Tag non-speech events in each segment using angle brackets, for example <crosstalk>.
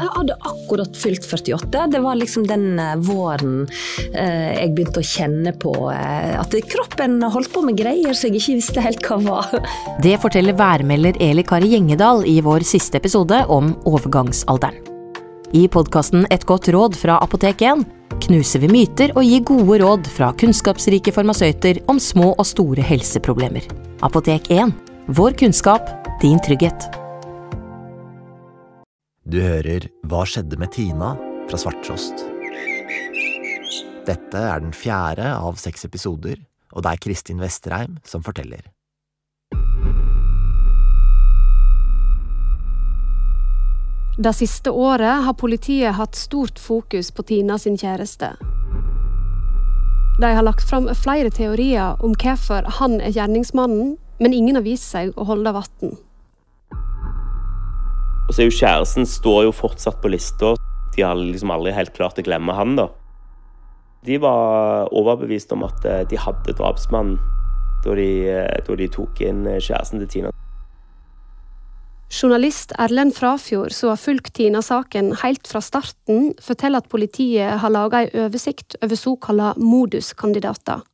Jeg hadde akkurat fylt 48. Det var liksom den eh, våren eh, jeg begynte å kjenne på eh, at kroppen holdt på med greier så jeg ikke visste helt hva var. <laughs> Det forteller værmelder Eli Kari Gjengedal i vår siste episode om overgangsalderen. I podkasten Et godt råd fra Apotek 1 knuser vi myter og gir gode råd fra kunnskapsrike farmasøyter om små og store helseproblemer. Apotek 1 vår kunnskap, din trygghet. Du hører Hva skjedde med Tina? fra Svarttrost. Dette er den fjerde av seks episoder, og det er Kristin Vesterheim som forteller. Det siste året har politiet hatt stort fokus på Tina sin kjæreste. De har lagt fram flere teorier om hvorfor han er gjerningsmannen, men ingen har vist seg å holde vann. Og så er jo Kjæresten står jo fortsatt på lista. De har liksom aldri helt klart å glemme han. da. De var overbevist om at eh, de hadde drapsmannen da de, eh, da de tok inn eh, kjæresten til Tina. Journalist Erlend Frafjord, som har fulgt Tina-saken helt fra starten, forteller at politiet har laga ei oversikt over såkalte moduskandidater.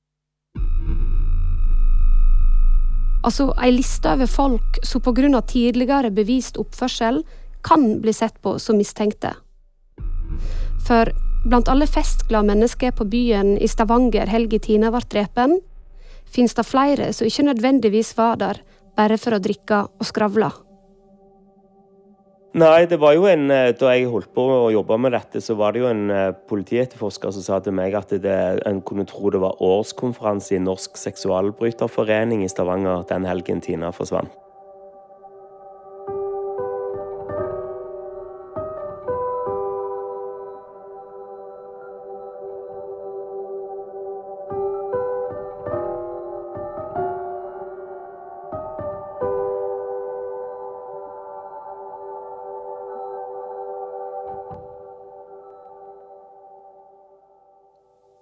Altså ei liste over folk som av tidligere bevist oppførsel kan bli sett på som mistenkte. For blant alle festglade mennesker på byen i Stavanger helga Tina ble drepen, finnes det flere som ikke nødvendigvis var der bare for å drikke og skravle. Nei, det var jo en eh, Da jeg holdt på å jobbe med dette, så var det jo en eh, politietterforsker som sa til meg at det, en kunne tro det var årskonferanse i Norsk seksualbryterforening i Stavanger den helgen Tina forsvant.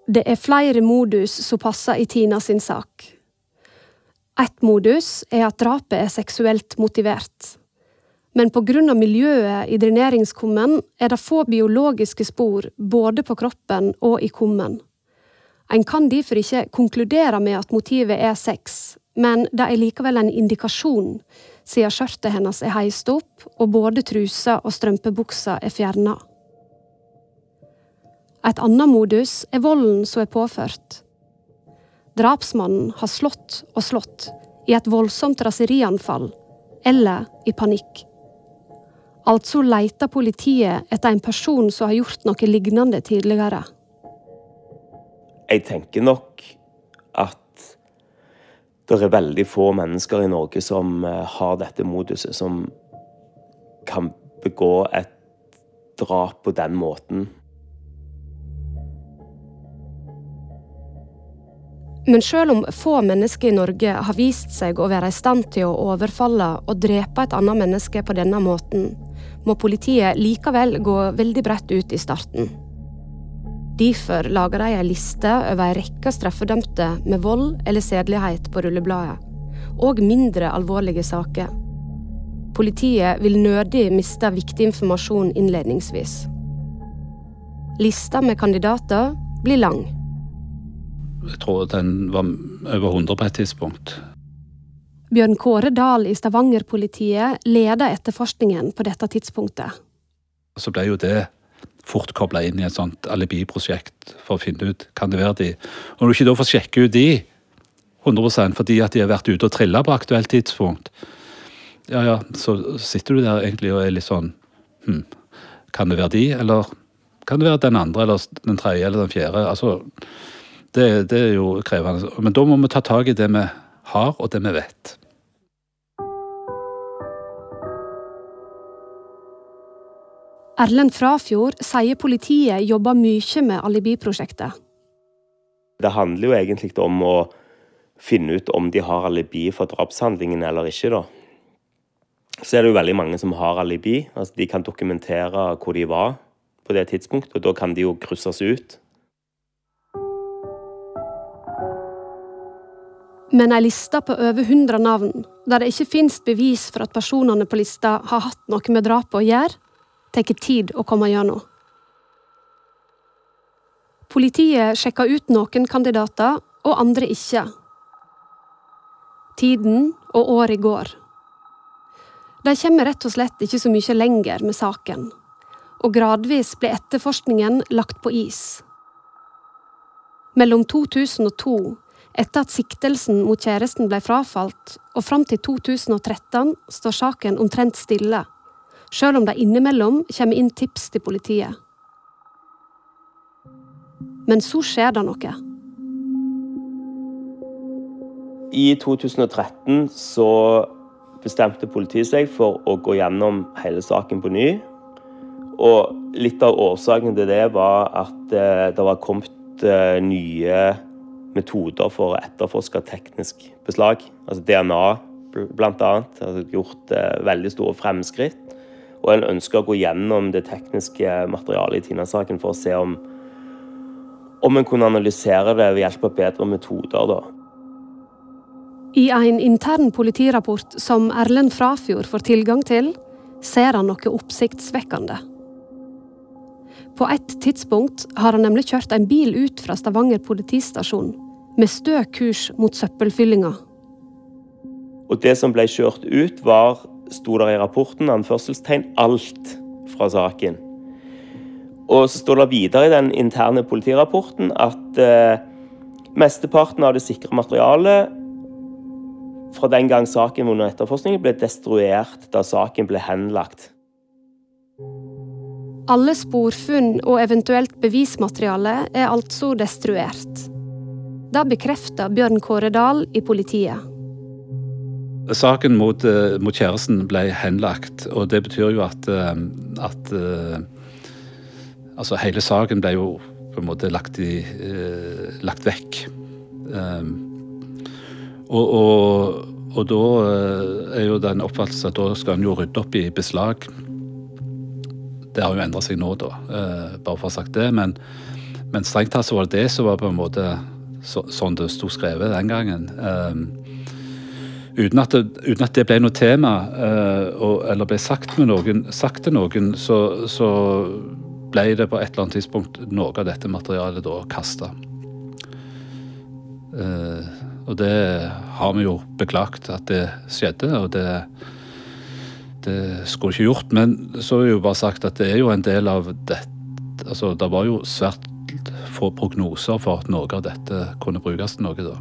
Det er flere modus som passer i Tina sin sak. Ett modus er at drapet er seksuelt motivert. Men på grunn av miljøet i dreneringskummen er det få biologiske spor både på kroppen og i kummen. En kan derfor ikke konkludere med at motivet er sex, men det er likevel en indikasjon, siden skjørtet hennes er heist opp og både trusa og strømpebuksa er fjerna. Et annet modus er volden som er påført. Drapsmannen har slått og slått i et voldsomt raserianfall eller i panikk. Altså leter politiet etter en person som har gjort noe lignende tidligere. Jeg tenker nok at det er veldig få mennesker i Norge som eh, har dette moduset, som kan begå et drap på den måten. Men selv om få mennesker i Norge har vist seg å være i stand til å overfalle og drepe et annet menneske på denne måten, må politiet likevel gå veldig bredt ut i starten. Derfor lager de en liste over en rekke straffedømte med vold eller sedelighet på rullebladet, og mindre alvorlige saker. Politiet vil nødig miste viktig informasjon innledningsvis. Lista med kandidater blir lang. Jeg tror den var over 100 på et tidspunkt. Bjørn Kåre Dahl i Stavanger-politiet leder etterforskningen på dette tidspunktet. Så ble jo det fort kobla inn i et sånt alibiprosjekt for å finne ut kan det være de. Og når du ikke da får sjekke ut de 100% fordi at de har vært ute og trilla på aktuelt tidspunkt, ja ja, så sitter du der egentlig og er litt sånn hm, Kan det være de, eller kan det være den andre, eller den tredje, eller den fjerde? Altså, det, det, er jo krevende. Men da må vi ta tak i det vi har, og det vi vet. Erlend Frafjord sier politiet jobber mye med alibiprosjektet. Det handler jo egentlig om å finne ut om de har alibi for drapshandlingen eller ikke. da. Så er det jo veldig mange som har alibi. altså De kan dokumentere hvor de var på det tidspunktet, og da kan de jo krysses ut. Men ei liste på over 100 navn, der det ikke finnes bevis for at personene på lista har hatt noe med drapet å gjøre, tar tid å komme gjennom. Politiet sjekka ut noen kandidater, og andre ikke. Tiden og året går. De kommer rett og slett ikke så mye lenger med saken, og gradvis blir etterforskningen lagt på is. Mellom 2002, etter at siktelsen mot kjæresten ble frafalt, og fram til 2013 står saken omtrent stille, sjøl om det innimellom kommer inn tips til politiet. Men så skjer det noe. I 2013 så bestemte politiet seg for å gå gjennom hele saken på ny. Og litt av årsaken til det var at eh, det var kommet eh, nye metoder for å etterforske teknisk beslag. Altså DNA bl.a. har gjort eh, veldig store fremskritt. Og en ønsker å gå gjennom det tekniske materialet i Tina-saken for å se om om en kunne analysere det ved hjelp av bedre metoder. da. I en intern politirapport som Erlend Frafjord får tilgang til, ser han noe oppsiktsvekkende. På et tidspunkt har han nemlig kjørt en bil ut fra Stavanger politistasjon med stø kurs mot søppelfyllinga. Og det som ble kjørt ut, var, sto der i rapporten, anførselstegn, alt fra saken. Og så står det videre i den interne politirapporten at eh, mesteparten av det sikre materialet fra den gang saken var under etterforskning, ble destruert da saken ble henlagt. Alle sporfunn og eventuelt bevismateriale er altså destruert. Det bekrefter Bjørn Kåre Dahl i politiet. Saken mot, eh, mot, kjæresten ble henlagt, og det betyr jo at, eh, at Altså, hele saken ble jo på en måte lagt, i, eh, lagt vekk. Og, og, og, da eh, er jo den oppfattelsen at da skal en jo rydde opp i beslag. Det har jo endra seg nå, da, eh, bare for å ha sagt det. Men, men strengt tatt så var det det som var på en måte så, sånn det sto skrevet den gangen. Um, uten, at det, uten at det, ble noe tema, uh, og, eller ble sagt, noen, sagt til noen, så, så ble det på et eller annet tidspunkt noe av dette materialet da kasta. Uh, og det har vi jo beklagt at det skjedde, og det, det skulle ikke gjort. Men så er jo bare sagt at det er jo en del av dette Altså, det var jo svært få prognoser for at noe av dette kunne brukes til noe, da.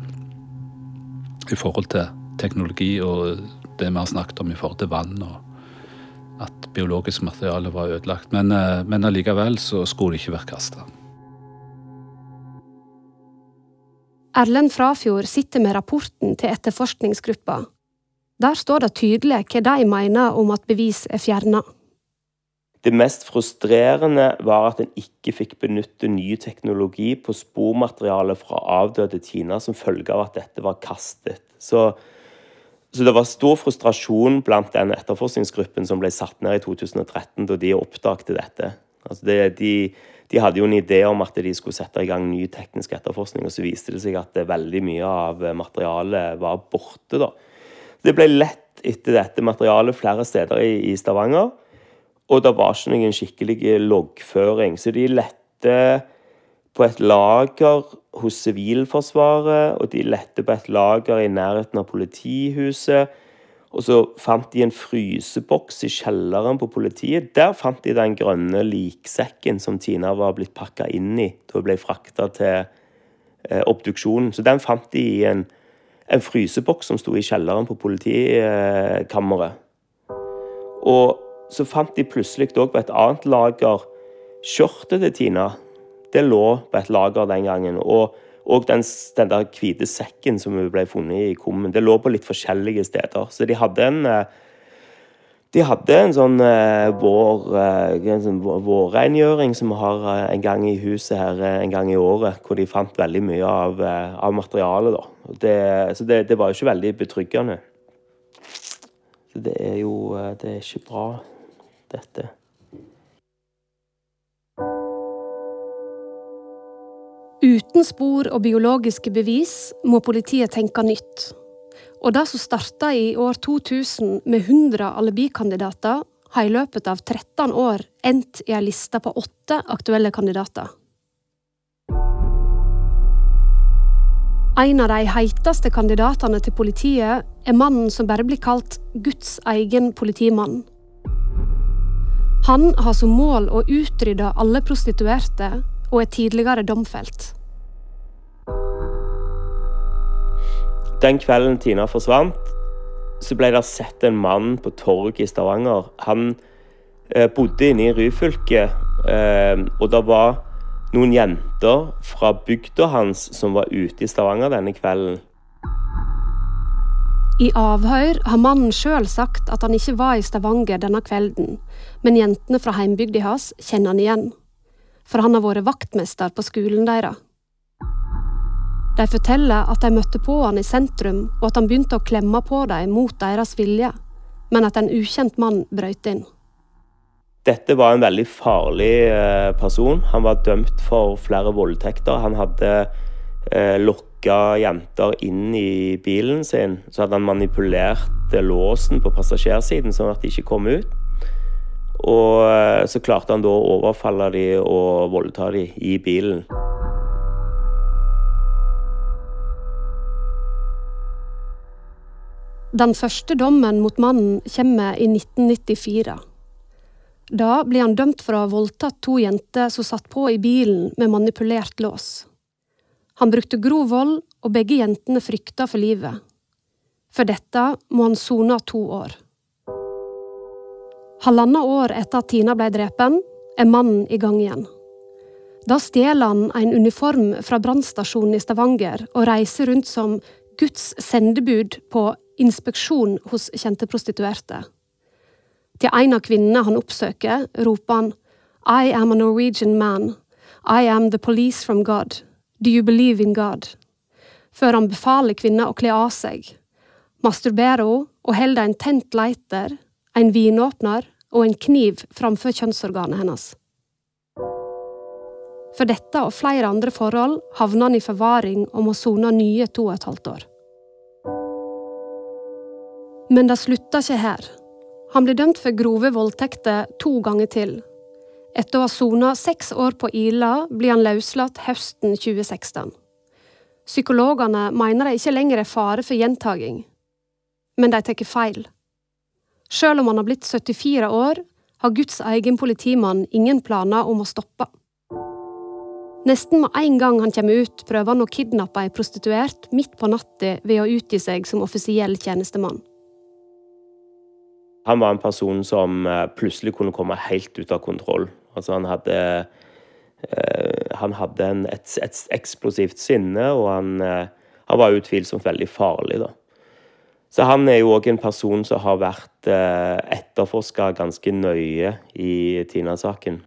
I forhold til teknologi og det vi har snakket om i forhold til vann og at biologisk materiale var ødelagt. Men, eh, men allikevel så skulle det ikke vært kasta. Erlend Frafjord sitter med rapporten til etterforskningsgruppa. Der står det tydelig hva de mener om at bevis er fjerna. Det mest frustrerende var at en ikke fikk benytte ny teknologi på spormateriale fra avdøde Tina som følge av at dette var kastet. Så så det var stor frustrasjon blant den etterforskningsgruppen som ble satt ned i 2013, da de oppdagte dette. Altså det, de, de, hadde jo en idé om at de skulle sette i gang ny teknisk etterforskning, og så viste det seg at veldig mye av materialet var borte. da. Det ble lett etter dette materialet flere steder i, i Stavanger, og det var ikke noen skikkelig loggføring. Så de lette på et lager hos Sivilforsvaret, og de lette på et lager i nærheten av politihuset. Og så fant de en fryseboks i kjelleren på politiet. Der fant de den grønne liksekken som Tina var blitt pakka inn i da hun ble frakta til eh, obduksjonen. Så den fant de i en, en fryseboks som sto i kjelleren på politikammeret. Og så fant de plutselig òg på et annet lager skjørtet til Tina det lå på et lager den gangen. Og, og den, den, der hvite sekken som ble funnet i kummen, det lå på litt forskjellige steder. Så de hadde en eh, de hadde en sånn uh, vår, uh, sånn vårrengjøring som vi har uh, en gang i huset her en gang i året, hvor de fant veldig mye av, av materialet. da. Det, så det, det, var jo ikke veldig betryggende. Så det er jo Det er ikke bra, dette. Uten spor og biologiske bevis må politiet tenke nytt. Og det som starta i år 2000 med 100 alibikandidater, har i løpet av 13 år endt i ei liste på åtte aktuelle kandidater. En av de heiteste kandidatene til politiet er mannen som bare blir kalt Guds egen politimann. Han har som mål å utrydde alle prostituerte og er tidligere domfelt. Den kvelden Tina forsvant, så ble det sett en mann på torget i Stavanger. Han eh, bodde inne i Ryfylke, eh, og det var noen jenter fra bygda hans som var ute i Stavanger denne kvelden. I avhør har mannen sjøl sagt at han ikke var i Stavanger denne kvelden, men jentene fra heimbygda hans kjenner han igjen. For han har vært vaktmester på skolen deres. De forteller at de møtte på han i sentrum, og at han begynte å klemme på dem mot deres vilje, men at en ukjent mann brøt inn. Dette var en veldig farlig eh, person. Han var dømt for flere voldtekter. Han hadde eh, lokka jenter inn i bilen sin. Så hadde han manipulert låsen på passasjersiden sånn at de ikke kom ut. Og eh, så klarte han da å overfalle de og voldta de i bilen. Den første dommen mot mannen kommer i 1994. Da blir han dømt for å ha voldtatt to jenter som satt på i bilen med manipulert lås. Han brukte grov vold, og begge jentene frykta for livet. For dette må han sone to år. Halvannet år etter at Tina ble drepen, er mannen i gang igjen. Da stjeler han en uniform fra brannstasjonen i Stavanger og reiser rundt som Guds sendebud på inspeksjon hos kjente prostituerte. Til en av kvinnene han oppsøker, roper han I am a Norwegian man. I am the police from God. Do you believe in God? Før han befaler kvinna å kle av seg. Masturberer hun og holder en tent lighter, en vinåpner og en kniv framfor kjønnsorganet hennes. For dette og flere andre forhold havner han i forvaring og må sone nye to og et halvt år. Men det slutter ikke her. Han blir dømt for grove voldtekter to ganger til. Etter å ha sona seks år på Ila blir han løslatt høsten 2016. Psykologene mener det ikke lenger er fare for gjentaging. Men de tar feil. Selv om han har blitt 74 år, har Guds egen politimann ingen planer om å stoppe. Nesten med en gang han kommer ut, prøver han å kidnappe ei prostituert midt på natta ved å utgi seg som offisiell tjenestemann. Han var en person som eh, plutselig kunne komme helt ut av kontroll. Altså han hadde eh, Han hadde en, et, et, eksplosivt sinne, og han, eh, han var utvilsomt veldig farlig, da. Så han er jo òg en person som har vært eh, etterforska ganske nøye i Tina-saken.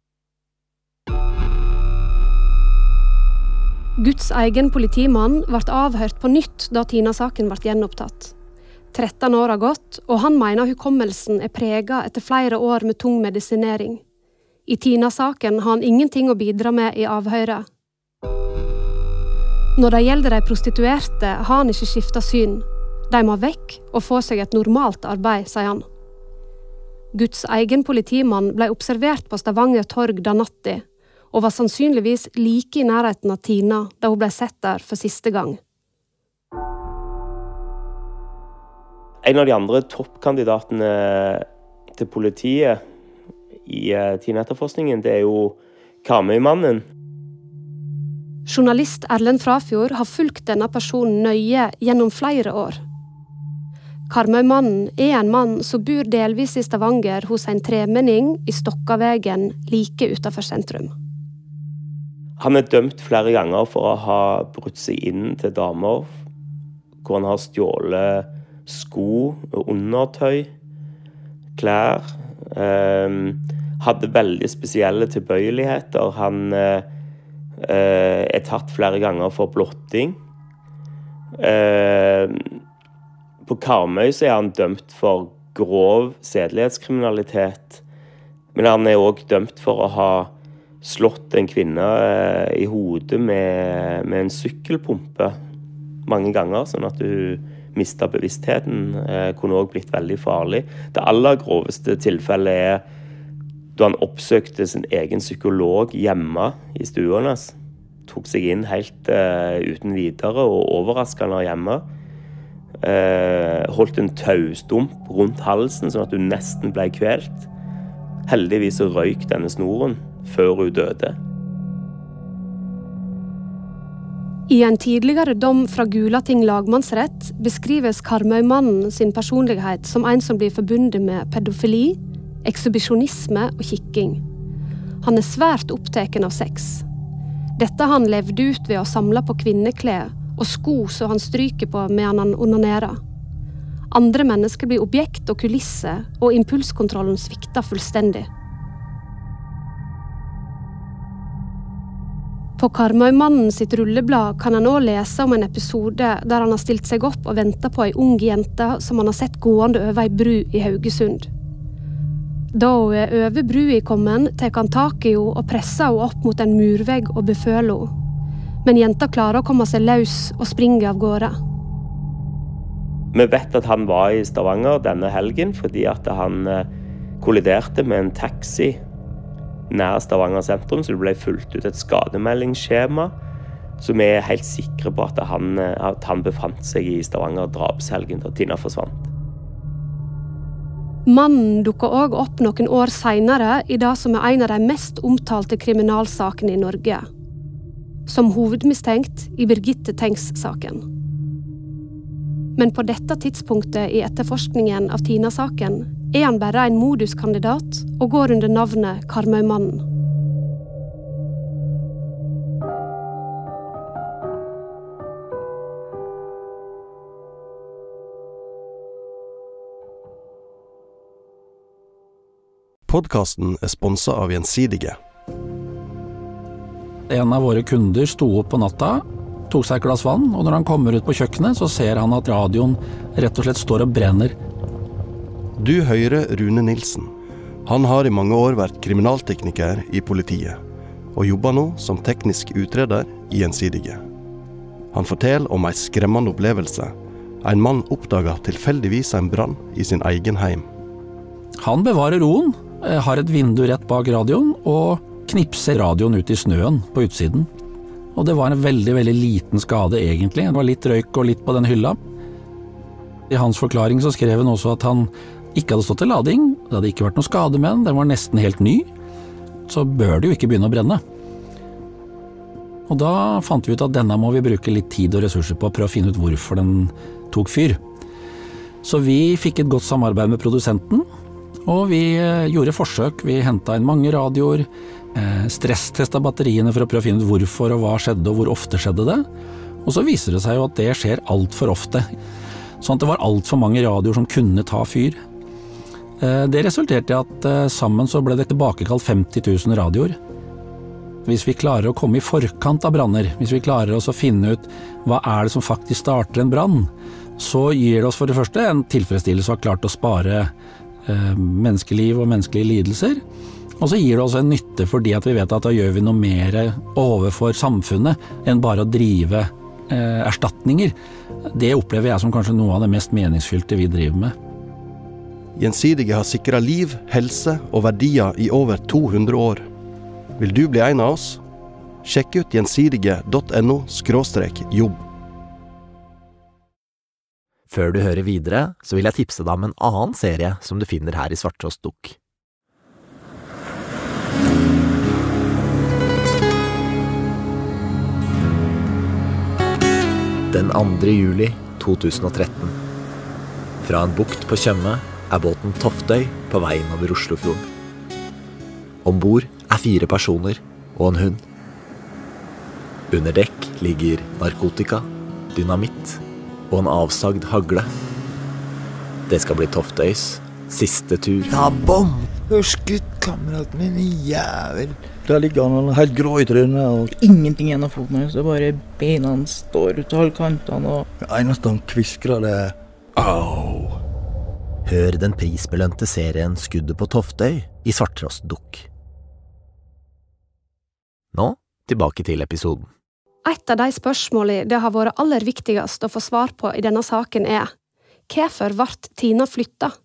Guds egen politimann ble avhørt på nytt da Tina-saken ble gjenopptatt. 13 år har gått, og han mener hukommelsen er prega etter flere år med tung medisinering. I Tina-saken har han ingenting å bidra med i avhøret. Når det gjelder de prostituerte, har han ikke skifta syn. De må vekk og få seg et normalt arbeid, sier han. Guds egen politimann ble observert på Stavanger torg da natta, og var sannsynligvis like i nærheten av Tina da hun ble sett der for siste gang. En av de andre toppkandidatene til politiet i uh, Tina-etterforskningen, det er jo Karmøy-mannen. Journalist Erlend Frafjord har fulgt denne personen nøye gjennom flere år. Karmøy-mannen er en mann som bor delvis i Stavanger hos en tremenning i Stokkavegen like utenfor sentrum. Han er dømt flere ganger for å ha brutt seg inn til damer, hvor han har stjålet sko, undertøy, klær. Eh, hadde veldig spesielle tilbøyeligheter. Han eh, er tatt flere ganger for blotting. Eh, på Karmøy så er han dømt for grov sedelighetskriminalitet. Men han er òg dømt for å ha slått en kvinne i hodet med, med en sykkelpumpe mange ganger, sånn at hun mista bevisstheten. Eh, kunne òg blitt veldig farlig. Det aller groveste tilfellet er da han oppsøkte sin egen psykolog hjemme i stua hans. Tok seg inn helt eh, uten videre og overraska han hjemme. Eh, holdt en taustump rundt halsen, sånn at hun nesten ble kvelt. Heldigvis røyk denne snoren før hun døde. I en tidligere dom fra Gulating lagmannsrett beskrives Karmøymannen sin personlighet som en som blir forbundet med pedofili, ekshibisjonisme og kikking. Han er svært opptatt av sex. Dette han levd ut ved å samle på kvinneklær og sko som han stryker på medan han onanerer. Andre mennesker blir objekt og kulisse, og impulskontrollen svikter fullstendig. På Karmøymannen sitt rulleblad kan en òg lese om en episode der han har stilt seg opp og venta på ei ung jente som han har sett gående over ei bru i Haugesund. Da hun er over brua kommet, tar han tak i henne og presser henne opp mot en murvegg og beføler henne. Men jenta klarer å komme seg løs og springer av gårde. Vi vet at han var i Stavanger denne helgen fordi at han eh, kolliderte med en taxi nær Stavanger sentrum, så det ble fulgt ut et skademeldingsskjema. Så vi er helt sikre på at han, at han befant seg i Stavanger drapshelgen da Tina forsvant. Mannen dukker òg opp noen år seinere i det som er en av de mest omtalte kriminalsakene i Norge. Som hovedmistenkt i Birgitte Tengs-saken. Men på dette tidspunktet i etterforskningen av Tina-saken er han bare en moduskandidat og går under navnet Karmøymannen. Podkasten er sponsa av Gjensidige. En av våre kunder sto opp på natta, tok seg et glass vann, og når han kommer ut på kjøkkenet, så ser han at radioen rett og slett står og brenner. Du hører Rune Nilsen. Han har i mange år vært kriminaltekniker i politiet, og jobber nå som teknisk utreder i Gjensidige. Han forteller om ei skremmende opplevelse. En mann oppdaga tilfeldigvis en brann i sin egen heim. Han bevarer roen, eh, har et vindu rett bak radioen og knipser radioen ut i snøen på utsiden. Og det var en veldig, veldig liten skade egentlig, det var litt røyk og litt på den hylla. I hans forklaring så skrev han også at han ikke hadde stått til lading, det hadde ikke vært noe skade med den, den var nesten helt ny, så bør det jo ikke begynne å brenne. Og da fant vi ut at denne må vi bruke litt tid og ressurser på å prøve å finne ut hvorfor den tok fyr. Så vi fikk et godt samarbeid med produsenten, og vi eh, gjorde forsøk. Vi henta inn mange radioer, eh, stresstesta batteriene for å prøve å finne ut hvorfor og hva skjedde og hvor ofte skjedde det. Og så viser det seg jo at det skjer altfor ofte. Sånn at det var altfor mange radioer som kunne ta fyr. Eh, det resulterte i at sammen så ble det tilbakekalt 50 000 radioer. Hvis vi klarer å komme i forkant av branner, hvis vi klarer oss å finne ut hva er det som faktisk starter en brann, så gir det oss for det første en tilfredsstillelse å ha klart å spare eh, menneskeliv og menneskelige lidelser. Og så gir det oss en nytte fordi at vi vet at da gjør vi noe mer overfor samfunnet enn bare å drive eh, erstatninger. Det opplever jeg som kanskje noe av det mest meningsfylte vi driver med. Gjensidige har sikra liv, helse og verdier i over 200 år. Vil du bli en av oss? Sjekk ut gjensidige.no jobb. Før du hører videre, så vil jeg tipse deg om en annen serie som du finner her i Svarttrost Dukk. Den 2. juli 2013. Fra en bukt på Tjøme er båten Toftøy på vei innover Oslofjorden. Om bord er fire personer og en hund. Under dekk ligger narkotika, dynamitt og en avsagd hagle. Det skal bli Toftøys siste tur. Ja, bom! Du har skutt kameraten min, jævel. Der ligger han helt grå i trynet og ingenting igjen av foten hans. Det er bare beina hans står ut av alle kantene og Det eneste han kviskrer, det er au. Hør den prisbelønte serien Skuddet på Toftøy i Svarttrost Dukk. Nå tilbake til episoden. Et av de spørsmålene det har vært aller viktigst å få svar på i denne saken, er hvorfor ble Tina flytta?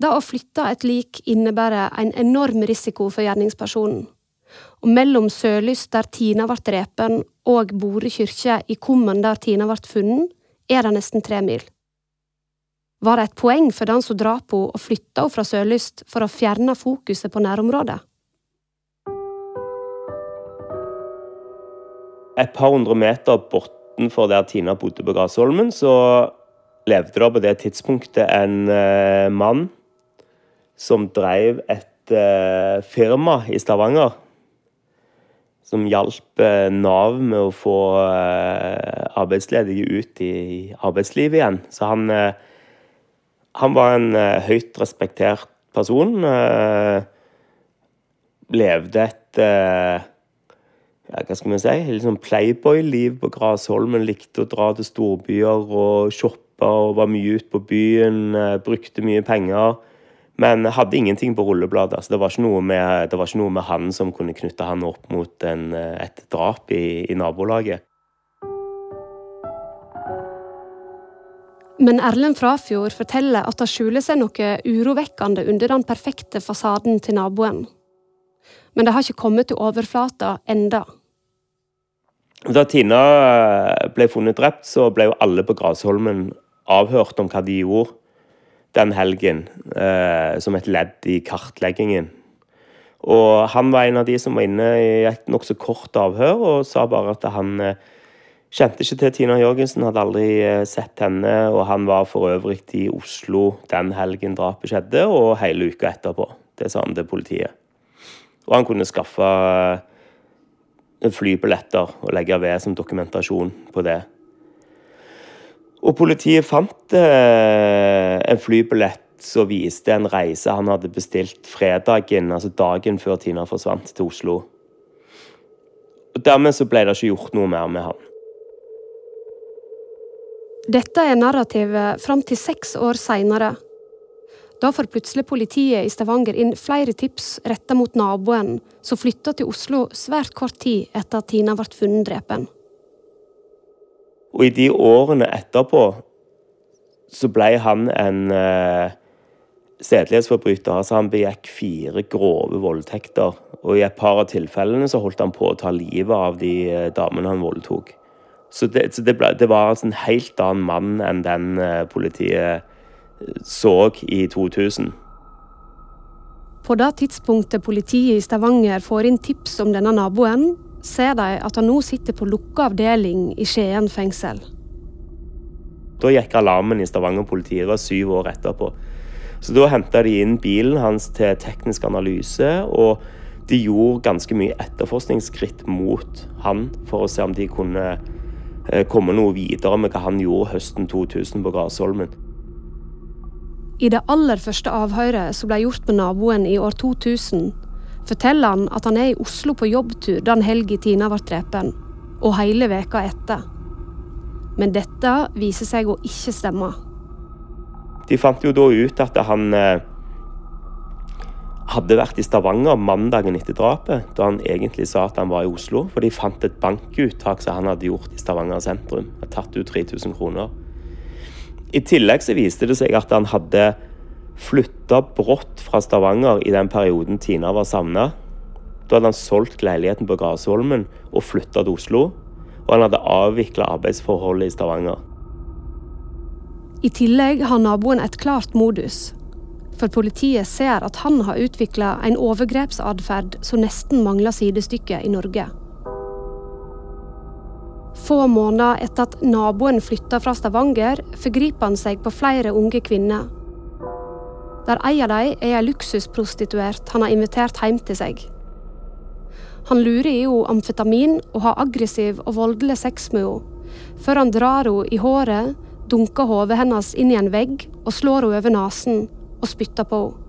Det å flytte et lik innebærer en enorm risiko for gjerningspersonen. Og mellom Sørlyst, der Tina ble drepen, og Bore kirke i Kummen, der Tina ble funnet, er det nesten tre mil. Var det et poeng for den som drap henne, å flytte henne fra Sørlyst for å fjerne fokuset på nærområdet? Et par hundre meter bortenfor der Tina bodde på Grasholmen, så levde det på det tidspunktet en uh, mann som drev et uh, firma i Stavanger. Som hjalp uh, Nav med å få arbeidsledige ut i arbeidslivet igjen. Så han han var en uh, høyt respektert person. Uh, levde et ja, hva skal vi si, litt sånn playboy-liv på Grasholmen. Likte å dra til storbyer og shoppe og var mye ute på byen. brukte mye penger. Men hadde ingenting på rullebladet. Så det var, med, det var ikke noe med, han som kunne knytte han opp mot en, et drap i, i nabolaget. Men Erlend Frafjord forteller at det skjuler seg noe urovekkende under den perfekte fasaden til naboen. Men det har ikke kommet til overflata enda. Da Tina ble funnet drept, så ble jo alle på Grasholmen avhørt om hva de gjorde den helgen, eh, som et ledd i kartleggingen. Og han var en av de som var inne i et nokså kort avhør, og sa bare at han eh, Kjente ikke til Tina Jørgensen, hadde aldri eh, sett henne. Og han var for øvrig i Oslo den helgen drapet skjedde, og hele uka etterpå. Det sa han til politiet. Og han kunne skaffe eh, flybilletter og legge ved som dokumentasjon på det. Og politiet fant eh, en flybillett som viste en reise han hadde bestilt fredagen, altså dagen før Tina forsvant til Oslo. Og Dermed så ble det ikke gjort noe mer med han. Dette er narrativet fram til seks år seinere. Da får plutselig politiet i Stavanger inn flere tips retta mot naboen, som flytta til Oslo svært kort tid etter at Tina ble funnet drepen. Og i de årene etterpå så ble han en uh, sedelighetsforbryter. Altså han begikk fire grove voldtekter. Og i et par av tilfellene så holdt han på å ta livet av de uh, damene han voldtok. Så det, så det, ble, det var altså en helt annen mann enn den uh, politiet eh, så i 2000. På det tidspunktet politiet i Stavanger får inn tips om denne naboen, ser de at han nå sitter på lukka avdeling i Skien fengsel. Da gikk alarmen i Stavanger-politiet. Det var syv år etterpå. Så Da henta de inn bilen hans til teknisk analyse, og de gjorde ganske mye etterforskningsskritt mot han for å se om de kunne Eh, komme noe videre med hva han gjorde høsten 2000 på Grasholmen. I det aller første avhøret som ble gjort med naboen i år 2000, forteller han at han er i Oslo på jobbtur den helga Tina ble drepen, og hele veka etter. Men dette viser seg å ikke stemme. De fant jo da ut at han eh, hadde vært i Stavanger mandagen etter drapet, da han egentlig sa at han var i Oslo. For de fant et bankuttak som han hadde gjort i Stavanger sentrum. Hadde tatt ut 3000 kroner. I tillegg så viste det seg at han hadde flytta brått fra Stavanger i den perioden Tina var savna. Da hadde han solgt leiligheten på Grasholmen og flytta til Oslo. Og han hadde avvikla arbeidsforholdet i Stavanger. I tillegg har naboen et klart modus for politiet ser at han har utvikla en overgrepsatferd som nesten mangler sidestykke i Norge. Få måneder etter at naboen flytta fra Stavanger, forgriper han seg på flere unge kvinner. Der ei av dem er ei luksusprostituert han har invitert hjem til seg. Han lurer i henne amfetamin og har aggressiv og voldelig sex med henne, før han drar henne i håret, dunker hodet hennes inn i en vegg og slår henne over nesen og spytter på henne.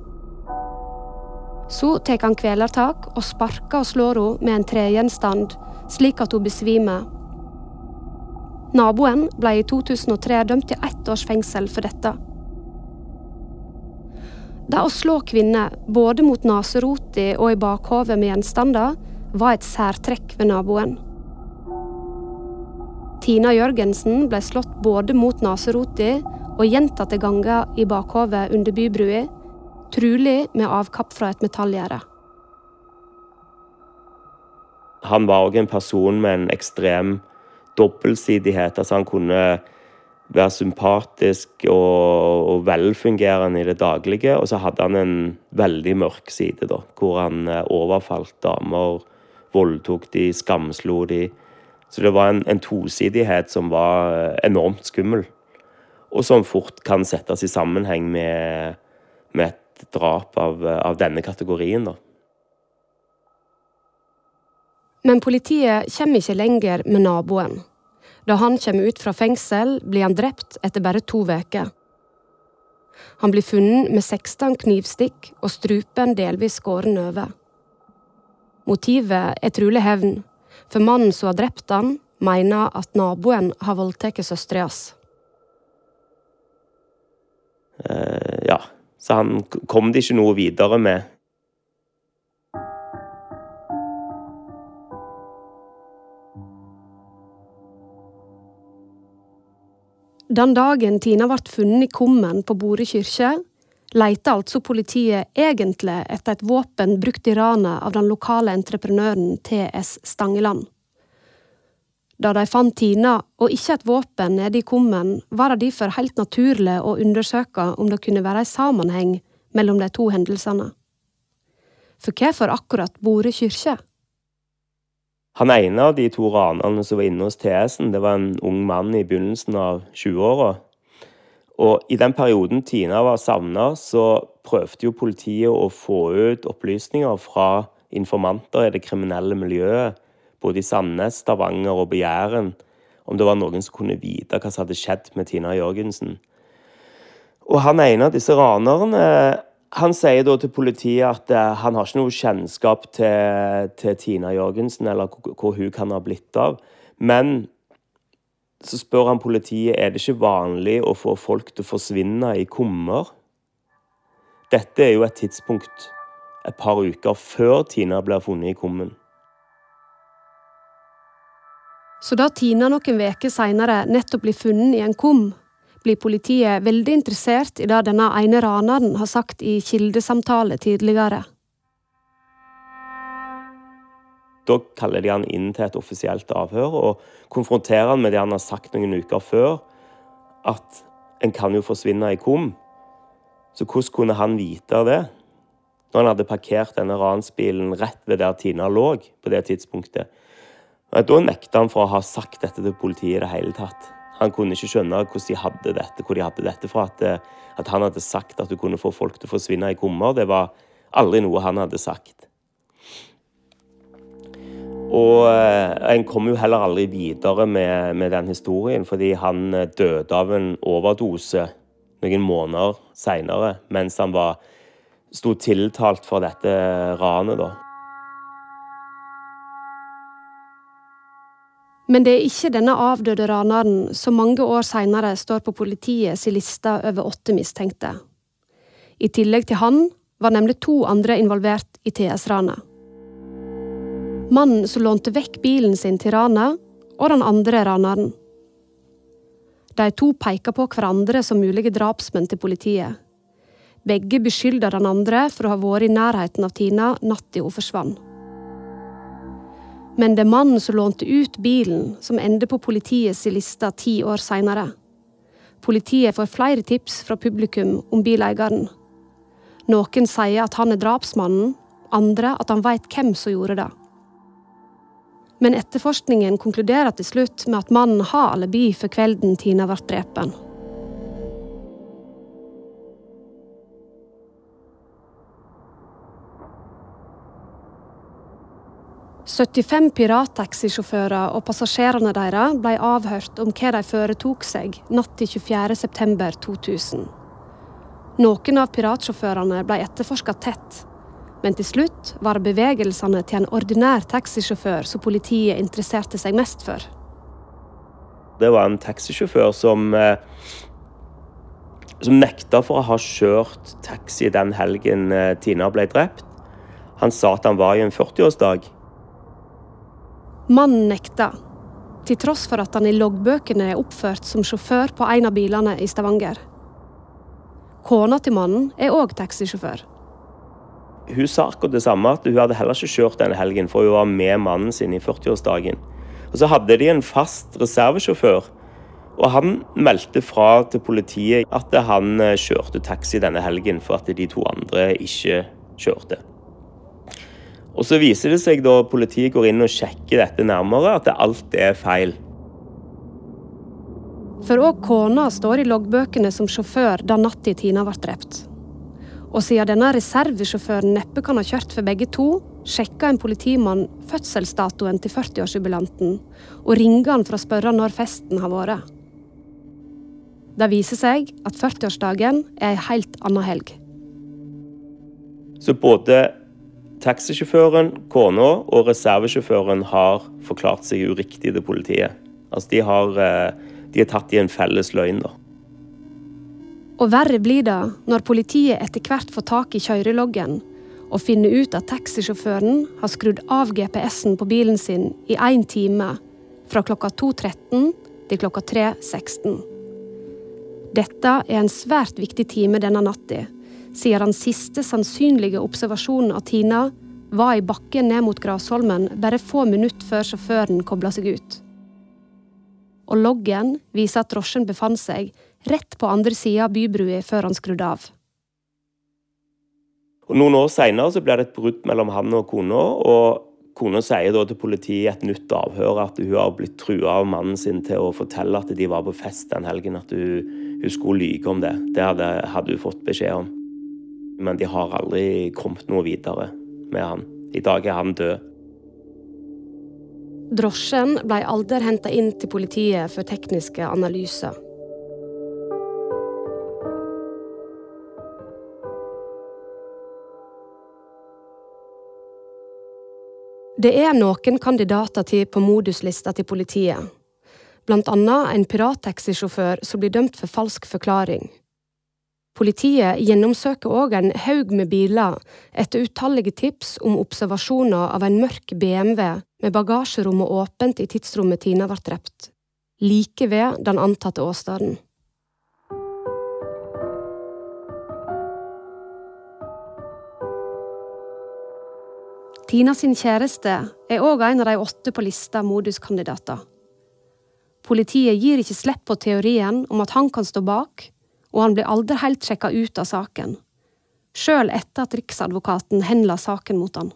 Så tar han kvelertak og sparker og slår henne med en tregjenstand, slik at hun besvimer. Naboen ble i 2003 dømt til ett års fengsel for dette. Det å slå kvinner, både mot neserota og i bakhovet med gjenstander, var et særtrekk ved naboen. Tina Jørgensen ble slått både mot neserota og gjentatte ganger i bakhovet under bybrua, trolig med avkapp fra et metallgjerde. Han var òg en person med en ekstrem dobbeltsidighet. Altså han kunne være sympatisk og, og, velfungerende i det daglige. Og så hadde han en veldig mørk side, da, hvor han eh, overfalt damer, voldtok de, skamslo de. Så det var en, en tosidighet som var eh, enormt skummel. Og som fort kan settes i sammenheng med, med et drap av, av denne kategorien. da. Men politiet kommer ikke lenger med naboen. Da han kommer ut fra fengsel, blir han drept etter bare to uker. Han blir funnet med 16 knivstikk og strupen delvis skåren over. Motivet er trolig hevn, for mannen som har drept han, mener at naboen har voldtatt søstera hans. Uh, ja, så han kom det ikke noe videre med. Den dagen Tina ble funnet i kummen på Bore kirke, leita altså politiet egentlig etter et våpen brukt i ranet av den lokale entreprenøren TS Stangeland. Da de fant Tina og ikke et våpen nede i kummen, var det derfor helt naturlig å undersøke om det kunne være en sammenheng mellom de to hendelsene. For hvorfor akkurat Bore kirke? Han ene av de to ranerne som var inne hos TS-en, det var en ung mann i begynnelsen av 20-åra. Og i den perioden Tina var savna, så prøvde jo politiet å få ut opplysninger fra informanter i det kriminelle miljøet, både i Sandnes, Stavanger og på Jæren, om det var noen som kunne vite hva som hadde skjedd med Tina Jørgensen. Og han ene av disse ranerne han sier da til politiet at uh, han har ikke noe kjennskap til, til Tina Jørgensen, eller hvor hun kan ha blitt av. Men så spør han politiet er det ikke vanlig å få folk til å forsvinne i kummer. Dette er jo et tidspunkt et par uker før Tina blir funnet i kummen. Så da Tina noen uker seinere nettopp blir funnet i en kum, blir politiet veldig interessert i det denne ene raneren har sagt i kildesamtale tidligere. Da kaller de han inn til et offisielt avhør og konfronterer han med det han har sagt noen uker før, at en kan jo forsvinne i kum. Så hvordan kunne han vite det? Når han hadde parkert denne ransbilen rett ved der Tina lå på det tidspunktet. Da nekta han for å ha sagt dette til politiet i det hele tatt. Han kunne ikke skjønne hvordan de hadde dette, hvor de hadde dette fra. At, eh, at han hadde sagt at du kunne få folk til å forsvinne i kummer, det var aldri noe han hadde sagt. Og eh, en kom jo heller aldri videre med, med, den historien, fordi han eh, døde av en overdose noen måneder seinere, mens han var, sto tiltalt for dette ranet. da. Men det er ikke denne avdøde raneren som mange år seinere står på politiets liste over åtte mistenkte. I tillegg til han var nemlig to andre involvert i TS-ranet. Mannen som lånte vekk bilen sin til ranet, og den andre raneren. De to peker på hverandre som mulige drapsmenn til politiet. Begge beskylder den andre for å ha vært i nærheten av Tina natta hun forsvant. Men det er mannen som lånte ut bilen, som ender på politiets liste ti år seinere. Politiet får flere tips fra publikum om bileieren. Noen sier at han er drapsmannen, andre at han veit hvem som gjorde det. Men etterforskningen konkluderer til slutt med at mannen har alibi for kvelden Tina ble drept. 75 pirattaxisjåfører og passasjerene deres ble avhørt om hva de foretok seg natt til 24.9.2000. Noen av piratsjåførene ble etterforska tett, men til slutt var det bevegelsene til en ordinær taxisjåfør som politiet interesserte seg mest for. Det var en taxisjåfør som, eh, som nekta for å ha kjørt taxi den helgen eh, Tina ble drept. Han sa at han var i en 40-årsdag. Mannen nekta. til tross for at han i loggbøkene er oppført som sjåfør på en av bilene i Stavanger. Kona til mannen er òg taxisjåfør. Hun sa akkurat det samme, at hun hadde heller ikke kjørt denne helgen, for hun var med mannen sin i 40-årsdagen. Og Så hadde de en fast reservesjåfør, og han meldte fra til politiet at han eh, kjørte taxi denne helgen for at de to andre ikke kjørte. Og Så viser det seg da politiet går inn og sjekker dette nærmere, at alt er feil. For òg kona står i loggbøkene som sjåfør da natt natta Tina ble drept. Og siden denne reservesjåføren neppe kan ha kjørt for begge to, sjekka en politimann fødselsdatoen til 40-årsjubilanten og ringer han for å spørre når festen har vært. Det viser seg at 40-årsdagen er ei helt anna helg. Så både taxisjåføren, kona og reservesjåføren har forklart seg uriktig til politiet. Altså, de har, eh, de er tatt i en felles løgn, da. Og verre blir det når politiet etter hvert får tak i kjøreloggen og finner ut at taxisjåføren har skrudd av GPS-en på bilen sin i én time, fra klokka 2.13 til klokka 3.16. Dette er en svært viktig time denne natta, siden den siste sannsynlige observasjonen av Tina var i bakken ned mot Grasholmen bare få minutter før sjåføren kobla seg ut. Og loggen viser at drosjen befant seg rett på andre sida av bybrua før han skrudde av. Og Noen år seinere ble det et brudd mellom han og kona. og Kona sier da til politiet i et nytt avhør at hun har blitt trua av mannen sin til å fortelle at de var på fest den helgen, at hun, hun skulle lyge om det. Det hadde, hadde hun fått beskjed om. Men de har aldri kommet noe videre med han. I dag er han død. Drosjen ble aldri henta inn til politiet for tekniske analyser. Det er noen kandidater til på moduslista til politiet. Blant annet en pirattaxisjåfør som blir dømt for falsk forklaring. Politiet gjennomsøker òg en haug med biler etter utallige tips om observasjoner av en mørk BMW med bagasjerommet åpent i tidsrommet Tina ble drept, like ved den antatte åstedet. Tina sin kjæreste er òg en av de åtte på lista moduskandidater. Politiet gir ikke slipp på teorien om at han kan stå bak, og han blir aldri helt sjekka ut av saken, sjøl etter at Riksadvokaten henla saken mot han.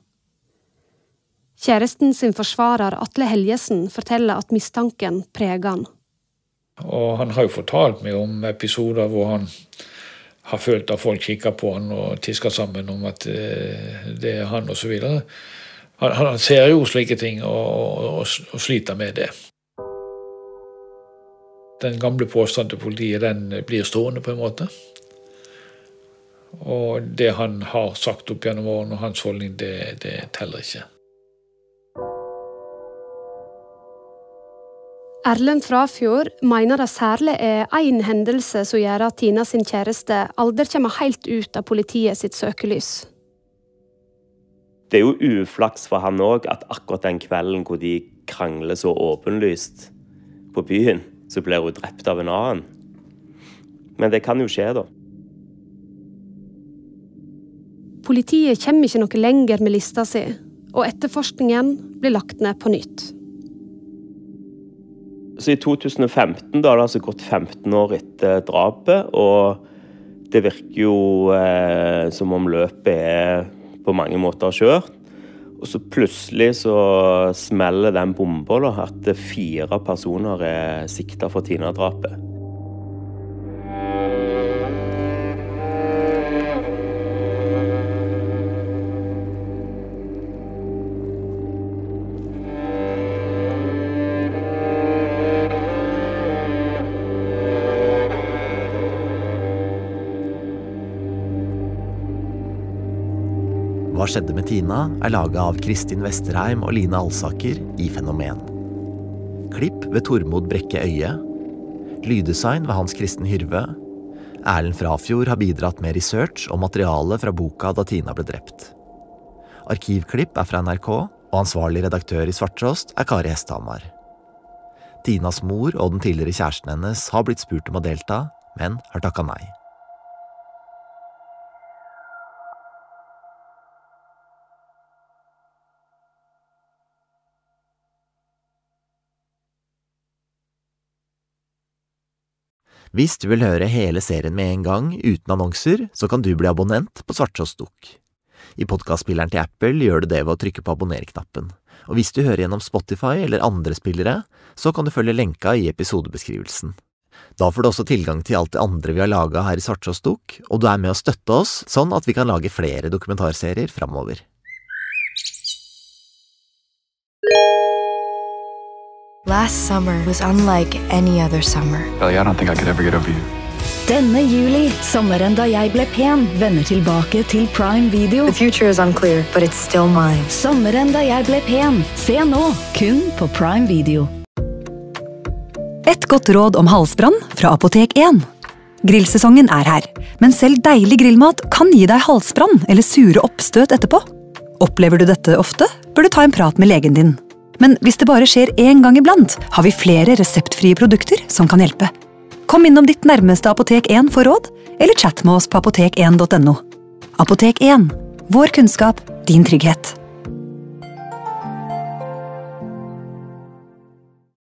Kjæresten sin forsvarer Atle Helgesen forteller at mistanken preger han. Og han har jo fortalt meg om episoder hvor han har følt at folk kikker på han og tisker sammen om at eh, det er han osv. Han, han ser jo slike ting og, og, og, sliter med det. Den gamle påstanden til politiet den blir stående, på en måte. Og det han har sagt opp gjennom årene, og hans holdning, det, det teller ikke. Erlend Frafjord mener det særlig er én hendelse som gjør at Tina sin kjæreste aldri kommer helt ut av politiet sitt søkelys. Det er jo uflaks for han òg at akkurat den kvelden hvor de krangler så åpenlyst på byen, så blir hun drept av en annen. Men det kan jo skje, da. Politiet kommer ikke noe lenger med lista si, og etterforskningen blir lagt ned på nytt. Så i 2015 da har det altså gått 15 år etter drapet, og det virker jo eh, som om løpet er på mange måter kjørt. Og så plutselig så smeller den bomba, at fire personer er sikta for Tina-drapet. Hva skjedde med Tina? er laga av Kristin Vesterheim og Line Alsaker i Fenomen. Klipp ved Tormod Brekke Øie. Lyddesign ved Hans Kristen Hyrve. Erlend Frafjord har bidratt med research og materiale fra boka da Tina ble drept. Arkivklipp er fra NRK, og ansvarlig redaktør i Svarttrost er Kari Hesthamar. Tinas mor og den tidligere kjæresten hennes har blitt spurt om å delta, men har takka nei. Hvis du vil høre hele serien med en gang, uten annonser, så kan du bli abonnent på Svarttrost Dukk. I podkastspilleren til Apple gjør du det ved å trykke på abonner-knappen, og hvis du hører gjennom Spotify eller andre spillere, så kan du følge lenka i episodebeskrivelsen. Da får du også tilgang til alt det andre vi har laga her i Svarttrost Dukk, og du er med å støtte oss, sånn at vi kan lage flere dokumentarserier framover. Last summer was unlike any other summer. Ellie, I don't think I could ever get over you. Denne juli, sommeren da jeg ble pen, vender tilbake til Prime Video. The future is unclear, but it's still mine. Sommeren da jeg ble pen. Se nå, kun på Prime Video. Et godt råd om halsbrann fra Apotek 1. Grillsesongen er her, men selv deilig grillmat kan gi deg halsbrann eller sure oppstøt etterpå. Opplever du dette ofte, bør du ta en prat med legen din. Men hvis det bare skjer én gang iblant, har vi flere reseptfrie produkter som kan hjelpe. Kom innom ditt nærmeste Apotek 1 for råd, eller chat med oss på apotek1.no. Apotek 1 vår kunnskap, din trygghet.